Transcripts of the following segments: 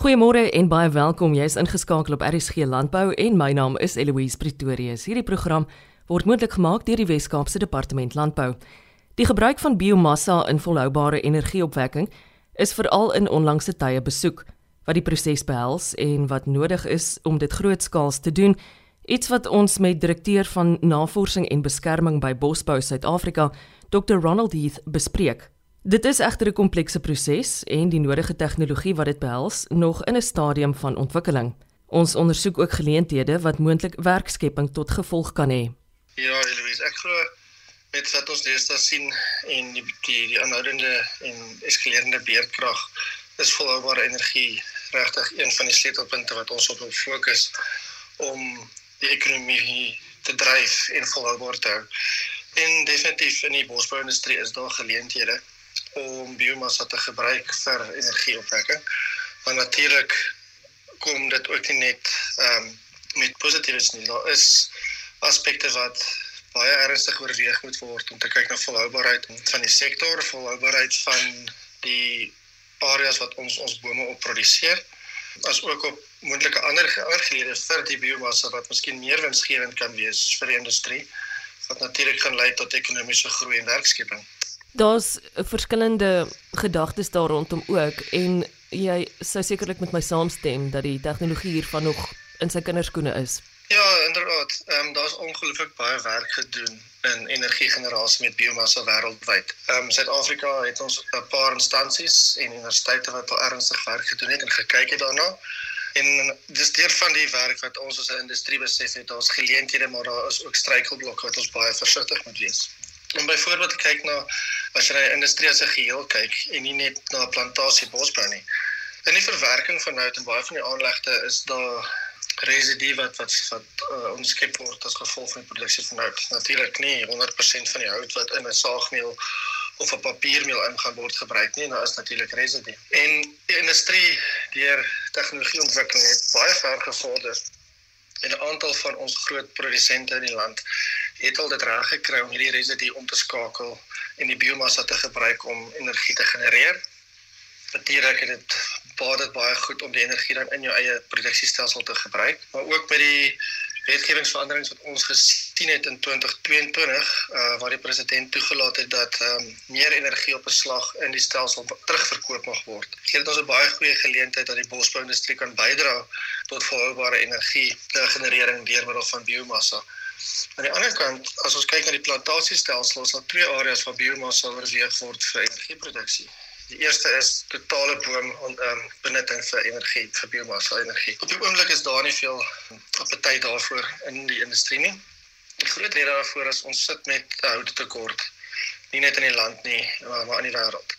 Goeiemôre en baie welkom. Jy is ingeskakel op RSG Landbou en my naam is Eloise Pretorius. Hierdie program word moontlik gemaak deur die Wes-Kaapse Departement Landbou. Die gebruik van biomassa in volhoubare energieopwekking is veral in onlangse tye besoek wat die proses behels en wat nodig is om dit grootskaals te doen. Iets wat ons met direkteur van navorsing en beskerming by Bosbou Suid-Afrika, Dr Ronald Heath bespreek. Dit is egter 'n komplekse proses en die nodige tegnologie wat dit behels nog in 'n stadium van ontwikkeling. Ons ondersoek ook geleenthede wat moontlik werkskepping tot gevolg kan hê. Ja, Eloise, ek glo met wat ons deesdae sien en die die, die aanhoudende en eskalerende beerdkrag is volhoubare energie regtig een van die sleutelpunte wat ons op wil fokus om die ekonomie te dryf en volhoubaar te hou. En definitief in die bosbouindustrie is daar geleenthede om biomassa te gebruik vir energieopwekking. Maar natuurlik kom dit ook nie net ehm um, met positiefs nie. Daar is aspekte wat baie ernstig oorweeg moet word om te kyk na volhoubaarheid van die sektor, volhoubaarheid van die areas wat ons ons bome op produseer, as ook op moontlike ander geaardhede vir die biomassa wat miskien meer winsgewend kan wees vir die industrie wat natuurlik gaan lei tot ekonomiese groei en werkskepping. Daar's verskillende gedagtes daar rondom ook en jy sou sekerlik met my saamstem dat die tegnologie hiervan nog in sy kinderskoene is. Ja, inderdaad. Ehm um, daar's ongelooflik baie werk gedoen in energiegenerasie met biomassa wêreldwyd. Ehm um, Suid-Afrika het ons 'n paar instansies en universiteite wat al ernstig werk gedoen het en gekyk het daarna. En dis deur van die werk wat ons as 'n industrie besef het, daar's geleenthede, maar daar is ook struikelblokke wat ons baie versigtig moet wees om byvoorbeeld te kyk na as jy na die industrie as 'n geheel kyk en nie net na plantasie bosbou nie. In die verwerking van hout en baie van die aanlegte is daar residue wat wat wat uh, omskep word as gevolg van die produksie van hout. Natuurlik nie 100% van die hout wat in 'n saagmeel of 'n papiermeel ingaan word gebruik nie, daar is natuurlik residue. En die industrie deur tegnologieontwikkeling het baie ver gevorder en 'n aantal van ons groot produsente in die land het al dit reg gekry om hierdie residue om te skakel en die biomassa te gebruik om energie te genereer. Natuurlik het dit baie dit baie goed om die energie dan in jou eie produksiestelsel te gebruik, maar ook by die wetgewingsveranderings wat ons gesien het in 2022 uh waar die president toegelaat het dat um, meer energie op 'n slag in die stelsel terugverkoop mag word. Gee dit ons 'n baie goeie geleentheid dat die bosbouindustrie kan bydra tot volhoubare energie generering deur middel van biomassa. Aan die ander kant, as ons kyk na die plantasiestelsel, is daar twee areas waar biomassa oorweeg word vir energieproduksie. Die eerste is totale boom en ehm um, benutting vir energie, vir biomassa energie. Op die oomblik is daar nie veel appetyd daarvoor in die industrie nie. Die groot rede daarvoor is ons sit met 'n houttekort nie net in die land nie, maar, maar in die wêreld.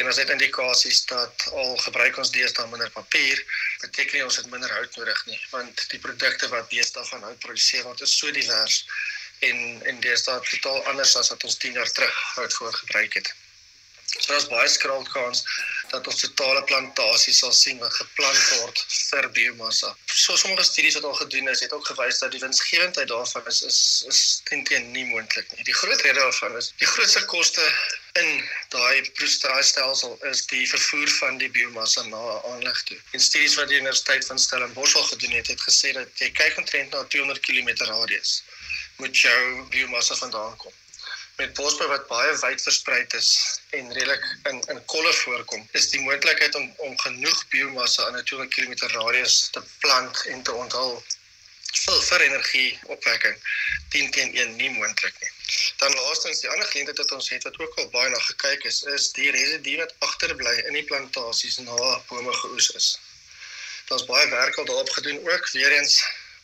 En ons het indikasies dat al gebruik ons deesdae minder papier, beteken nie ons het minder hout nodig nie, want die produkte wat deesdae van hout produseer word is so divers en en deesdae totaal anders as wat ons 10 jaar terug hout voorgebruik het. So daar's baie skraal kans dat ons totale plantasie sal sien wat geplant word vir biomassa. So sommige studies wat al gedoen is, het ook gewys dat die winsgewendheid daarvan is is is teen nie moontlik nie. Die groot rede daarvan is die grootste koste in daai prestasiestelsel is die vervoer van die biomassa na 'n aanleg toe. En studies wat die Universiteit van Stellenbosch al gedoen het, het gesê dat jy kyk omtrent na 200 km radius moet jou biomassa vandaan kom met bosbou wat baie wyd versprei is en redelik in in kolle voorkom, is die moontlikheid om om genoeg biomassa in 'n 200 km radius te plant en te onthul vir vir energie opwekking 10 teen 1 nie moontlik nie. Dan laastens die ander geleentheid wat ons het wat ook al baie na gekyk is, is die residue wat agterbly in die plantasies na bome geoes is. Daar's baie werk al daarop gedoen ook weer eens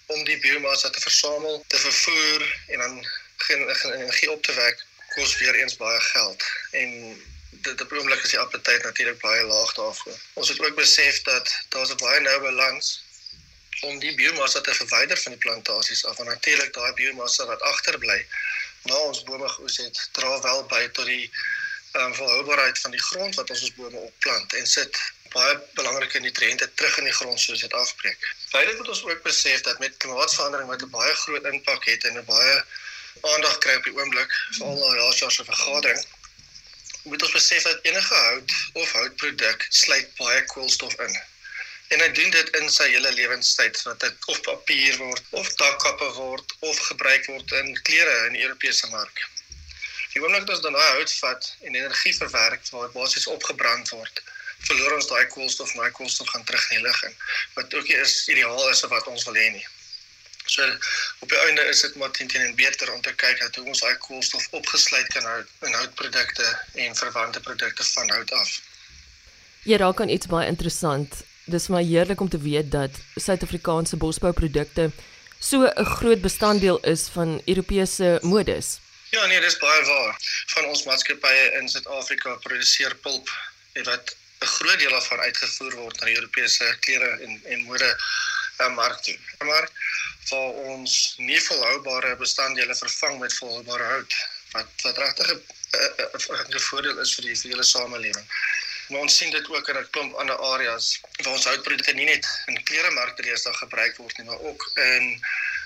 om die biomassa te versamel, te vervoer en dan geen energie op te wek kos weer eens baie geld en dit op oomblik is die appetyd natuurlik baie laag daarvoor. Ons het ook besef dat daar 'n baie noue balans om die biomassa te verwyder van die plantasies af want natuurlik daai biomassa wat agterbly na ons bome geoes het dra wel by tot die um, volhoubaarheid van die grond wat ons ons bome opplant en sit baie belangrike nutriënte terug in die grond soos dit afbreek. Beide moet ons ook besef dat met klimaatsverandering wat 'n baie groot impak het en 'n baie aandag kry op die oomblik veral na laas jaar se vergadering moet ons besef dat enige hout of houtproduk sluit baie koolstof in En hy doen dit in sy hele lewenstyd wat dit of papier word of dakkappe word of gebruik word in klere in die Europese mark. Die oomblik dat ons dan daai hout vat en energie verwerk waar basies opgebrand word, verloor ons daai koolstof, daai koolstof gaan terug in die lug in. Wat ook nie is ideaal is wat ons wil hê nie. So op die einde is dit maar teen teen beter om te kyk dat hoe ons daai koolstof opgesluit kan hou in houtprodukte en verwante produkte van hout af. Jy raak aan iets baie interessant. Dis maar heerlik om te weet dat Suid-Afrikaanse bosbouprodukte so 'n groot bestanddeel is van Europese modes. Ja nee, dis baie waar. Van ons maatskappye in Suid-Afrika produseer pulp wat 'n groot deel daarvan uitgevoer word na Europese klere en en mode uh, mark toe. Maar waar ons nie volhoubare bestanddele vervang met volhoubare hout wat wat regtig 'n 'n voordeel is vir die hele samelewing. Maar ons sien dit ook in 'n klomp ander areas waar ons houtprodukte nie net in kleremarkte deesdae gebruik word nie, maar ook in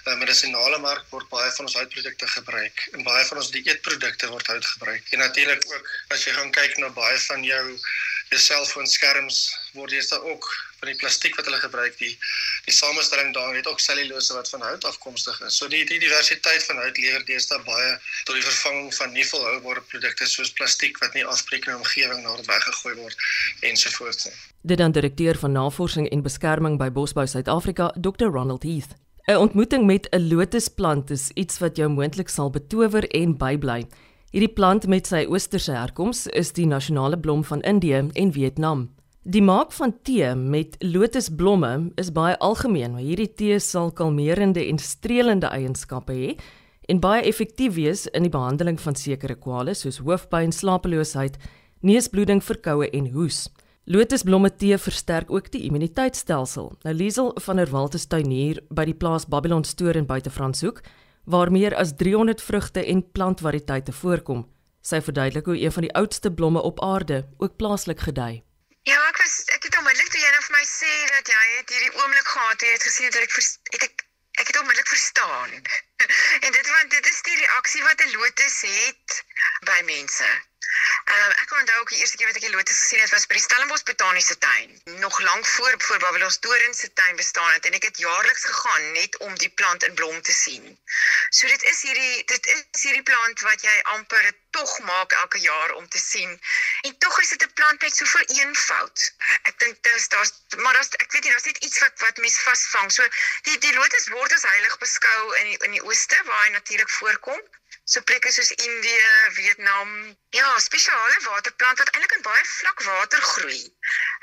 uh, medisinale mark word baie van ons houtprodukte gebruik en baie van ons dieetprodukte word hout gebruik. En natuurlik ook as jy gaan kyk na baie van jou selfoonskerms word jy daar ook van die plastiek wat hulle gebruik die die samestelling daar het ook selulose wat van hout afkomstig is. So die die diversiteit van hout lewer deesdae baie tot die vervanging van nie volhoubare produkte soos plastiek wat nie afbreek in die omgewing nadat weggegooi word ensovoorts. Dit dan direkteur van navorsing en beskerming by Bosbou Suid-Afrika, Dr. Ronald Heath. 'n Ontmoeting met 'n lotusplant is iets wat jou moontlik sal betower en bybly. Hierdie plant met sy oosterse herkoms is die nasionale blom van Indië en Vietnam. Die maak van tee met lotusblomme is baie algemeen, maar hierdie tee sal kalmerende en streelende eienskappe hê en baie effektief wees in die behandeling van sekere kwale soos hoofpyn, slapeloosheid, neusbloeding, verkoue en hoes. Lotusblomme tee versterk ook die immuniteitstelsel. Nou Liesel van der Walt is tuinier by die plaas Babylon Store in Buitefranshoek waar meer as 300 vrugte en plantvariëteite voorkom. Sy verduidelik hoe een van die oudste blomme op aarde ook plaaslik gedei. Ja, ek was ek het onmiddellik toe jy nou vir my sê dat jy het hierdie oomblik gehad, jy het gesien dat ek het ek ek het onmiddellik verstaan. en dit want dit is die reaksie wat 'n lotus het by mense. Ehm uh, ek onthou ook die eerste keer wat ek die lotus gesien het was by die Stellenbosch Botaniese Tuin. Nog lank voor voor Babylon Storen se tuin bestaan het en ek het jaarliks gegaan net om die plant in blom te sien. So dit is hierdie dit is hierdie plant wat jy amper tog maak elke jaar om te sien. En tog is dit 'n plant met soveel eenvoud. Ek dink dis daar's maar daar's ek weet nie daar's net iets wat wat mense vasvang. So die die lotus word as heilig beskou in die, in die ooste waar hy natuurlik voorkom so plekke soos Indië, Vietnam. Ja, spesiale waterplant wat eintlik in baie vlak water groei.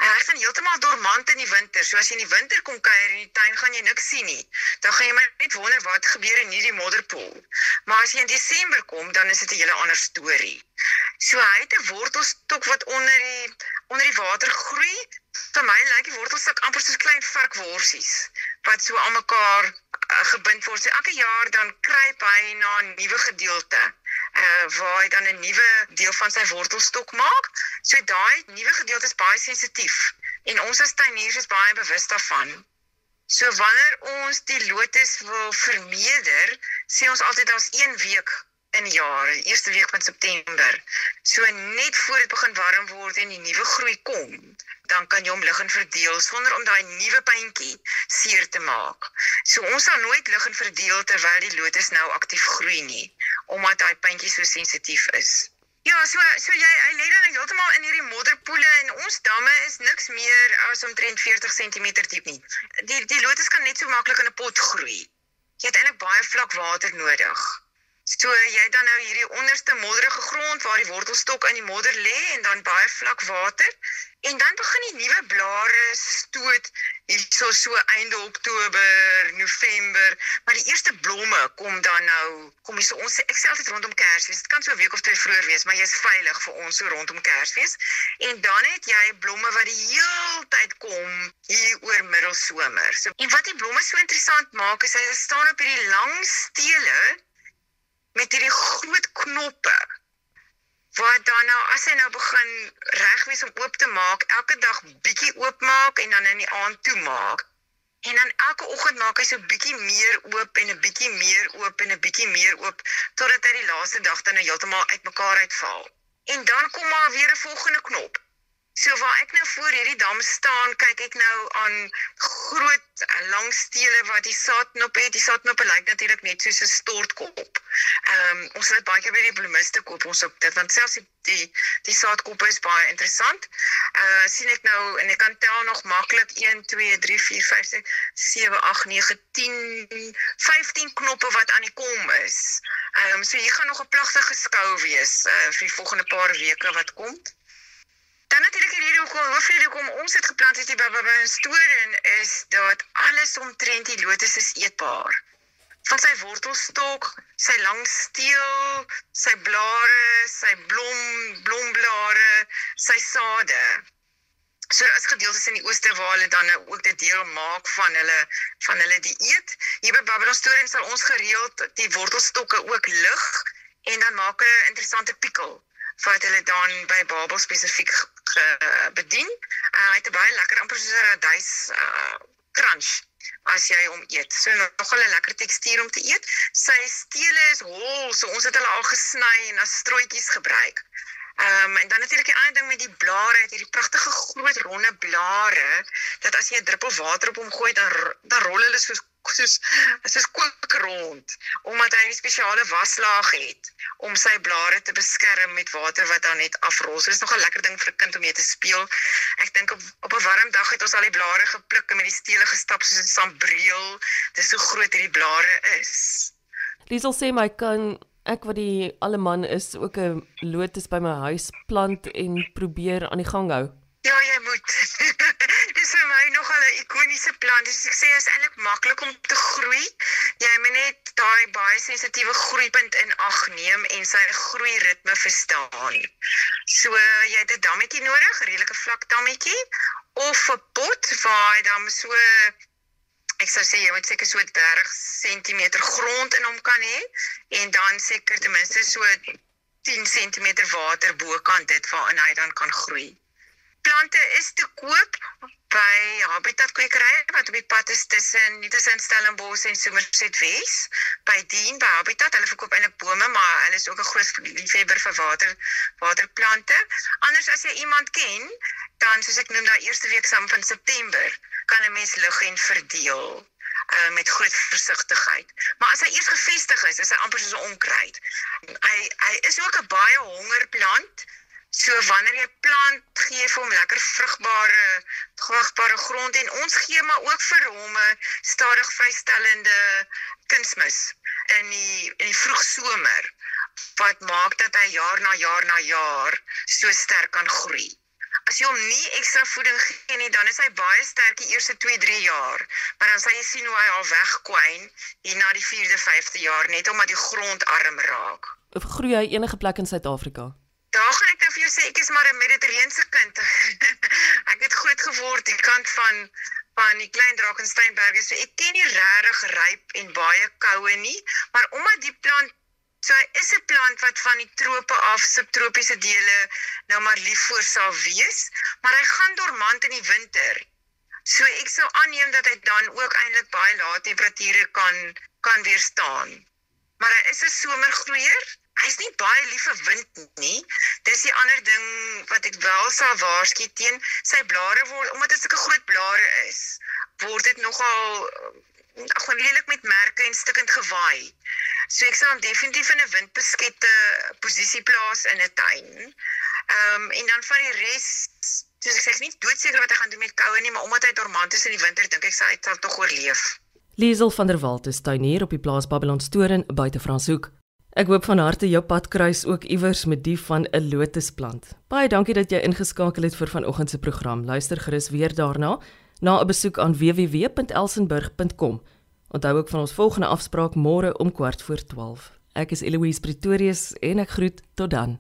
Hy gaan heeltemal dormant in die winter. So as jy in die winter kom kuier in die tuin, gaan jy niks sien nie. Dan gaan jy maar net wonder wat gebeur in hierdie modderpoel. Maar as jy in Desember kom, dan is dit 'n hele ander storie. So hy het 'n wortelstok wat onder die onder die water groei. Vir my lyk die wortelstok amper soos klein varkworsies wat so aan mekaar gebind word. So elke jaar dan kruip hy na 'n nuwe gedeelte uh waar hy dan 'n nuwe deel van sy wortelstok maak. So daai nuwe gedeelte is baie sensitief en ons as tuiniers is baie bewus daarvan. So wanneer ons die lotus wil vermeerder, sê ons altyd daar's 1 week in die jaar, die eerste week van September. So net voor dit begin warm word en die nuwe groei kom, dan kan jy hom lig en verdeel sonder om daai nuwe pyntjie seer te maak. So ons sal nooit lig en verdeel terwyl die lotus nou aktief groei nie, omdat daai pyntjie so sensitief is. Ja, so so jy hy lê dan heeltemal in hierdie modderpoele en ons damme is niks meer as omtrent 40 cm diep nie. Die die lotus kan net so maklik in 'n pot groei. Jy het eintlik baie vlak water nodig. So jy dan nou hierdie onderste modderige grond waar die wortelstok in die modder lê en dan baie vlak water en dan begin die nuwe blare stoot hierso so einde Oktober, November, maar die eerste blomme kom dan nou kom hier so ons ek sê altyd rondom Kersfees. Dit kan so 'n week of twee vroeër wees, maar jy's veilig vir ons so rondom Kersfees. En dan het jy blomme wat die heeltyd kom hier oor middelsomer. So en wat die blomme so interessant maak is hy staan op hierdie lang stele met hierdie groot knoppe wat dan nou as hy nou begin reg wees om oop te maak, elke dag bietjie oopmaak en dan in die aand toemaak. En dan elke oggend maak hy so bietjie meer oop en 'n bietjie meer oop en 'n bietjie meer oop totdat hy die laaste dag dan nou heeltemal uitmekaar uitval. En dan kom maar weer 'n volgende knop. So waar ek nou voor hierdie dam staan, kyk ek nou aan groot eh, lang stele wat die saadknop het. Die saadknop lyk natuurlik net soos 'n stortkop. Ehm um, ons het baie keer by die bloemiste koop ons op dit want selfs die die, die saadkoppe is baie interessant. Uh sien ek nou en ek kan tel nog maklik 1 2 3 4 5 6 7 8 9 10 15 knoppe wat aan die kom is. Ehm um, so hier gaan nog 'n pragtige skou wees uh vir die volgende paar weke wat kom. Dan natuurlik hierdie hoekom hoeveel hoekom ons het geplant het by by in Storen is dat alles omtrent die lotus is eetbaar. Van sy wortelstok, sy lang steel, sy blare, sy blom, blomblare, sy sade. So as gedeeltes in die ooste waar hulle dan nou ook dit deel maak van hulle van hulle dieet. Hier by Babylon Stories sal ons gereeld die wortelstokke ook lig en dan maak hulle interessante pikkel wat hulle dan by Babel spesifiek bedien. Uh, hy het 'n baie lekker amper soos 'n radys uh crunch as jy hom eet. So nogal 'n lekker tekstuur om te eet. Sy stele is hol, so ons het hulle al gesny en as strooitjies gebruik. Ehm um, en dan natuurlik die ander ding met die blare, hierdie pragtige groot ronde blare dat as jy 'n druppel water op hom gooi dan dan rol hulle soos soos soos koekrond omdat hy 'n spesiale waslaag het om sy blare te beskerm met water wat dan net afrol. So dis nog 'n lekker ding vir 'n kind om mee te speel. Ek dink op op 'n warm dag het ons al die blare gepluk en met die stele gestap soos 'n sambreel. Dis so groot hierdie blare is. Liesel sê my kan ek wat die alle man is ook 'n lotus by my huis plant en probeer aan die gang hou. Ja, jy moet. dis vir my nogal 'n ikoniese plant. Dis ek sê is eintlik maklik om te groei. Jy moet net daai baie sensitiewe groeipunt in ag neem en sy groei ritme verstaan. So jy het 'n dammetjie nodig, 'n redelike vlak dammetjie of 'n pot waar hy dan so ek sou sê jy moet seker so 30 cm grond in hom kan hê en dan seker ten minste so 10 cm water bokant dit waarin hy dan kan groei plante is te koop by Habitat kwekerye wat op die pad is tussen tussen Stellenbosch en Somerset Wes by Dien by Habitat hulle verkoop eintlik bome maar hulle is ook 'n groot liefhebber vir water waterplante anders as jy iemand ken dan soos ek noem daai eerste week saam van September kan 'n mens lig en verdeel uh, met groot versigtigheid. Maar as hy eers gevestig is, is hy amper soos 'n onkruid. Hy hy is ook 'n baie honger plant. So wanneer jy plant, gee vir hom lekker vrugbare, vrugbare grond en ons gee maar ook vir hom 'n stadig vrystellende kunsmis in die in die vroegsomer wat maak dat hy jaar na jaar na jaar so sterk kan groei. As jy hom nie ekstra voeding gee nie, dan is hy baie sterk die eerste 2-3 jaar, maar dan sal jy sien hoe hy al wegkwyn hier na die 4de, 5de jaar net omdat die grond arm raak. Groei hy enige plek in Suid-Afrika? Daar gaan ek nou vir jou sê ek is maar 'n Mediterrane kind. ek het groot geword die kant van van die klein Drakensberge. So ek ken nie regtig ryp en baie koue nie, maar omdat die plant so is 'n plant wat van die trope af subtropiese dele nou maar lief voor sal wees, maar hy gaan dormant in die winter. So ek sou aanneem dat hy dan ook eintlik baie lae temperature kan kan weerstaan. Maar hy is 'n somergroeier hy's nie baie lief vir wind nie. Dis die ander ding wat ek wel sal waarsku teen sy blare word omdat dit sulke groot blare is. Word dit nogal eh, gewoon lelik met merke en stukkend gewaai. So ek sal hom definitief in 'n windbeskette posisie plaas in 'n tuin. Ehm um, en dan van die res soos ek sê ek nie doodseker wat hy gaan doen met koue nie, maar omdat hy dormant is in die winter, dink ek sy sal tog oorleef. Liesel van der Walt is tuinier op die plaas Babylon Storen buite Franshoek. Ek hoop van harte jou pad kruis ook iewers met die van 'n lotusplant. Baie dankie dat jy ingeskakel het vir vanoggend se program. Luister gerus weer daarna na 'n besoek aan www.elsenburg.com. Onthou ook van ons volgende afspraak môre om kwart voor 12. Ek is Eloise Pretorius en ek groet tot dan.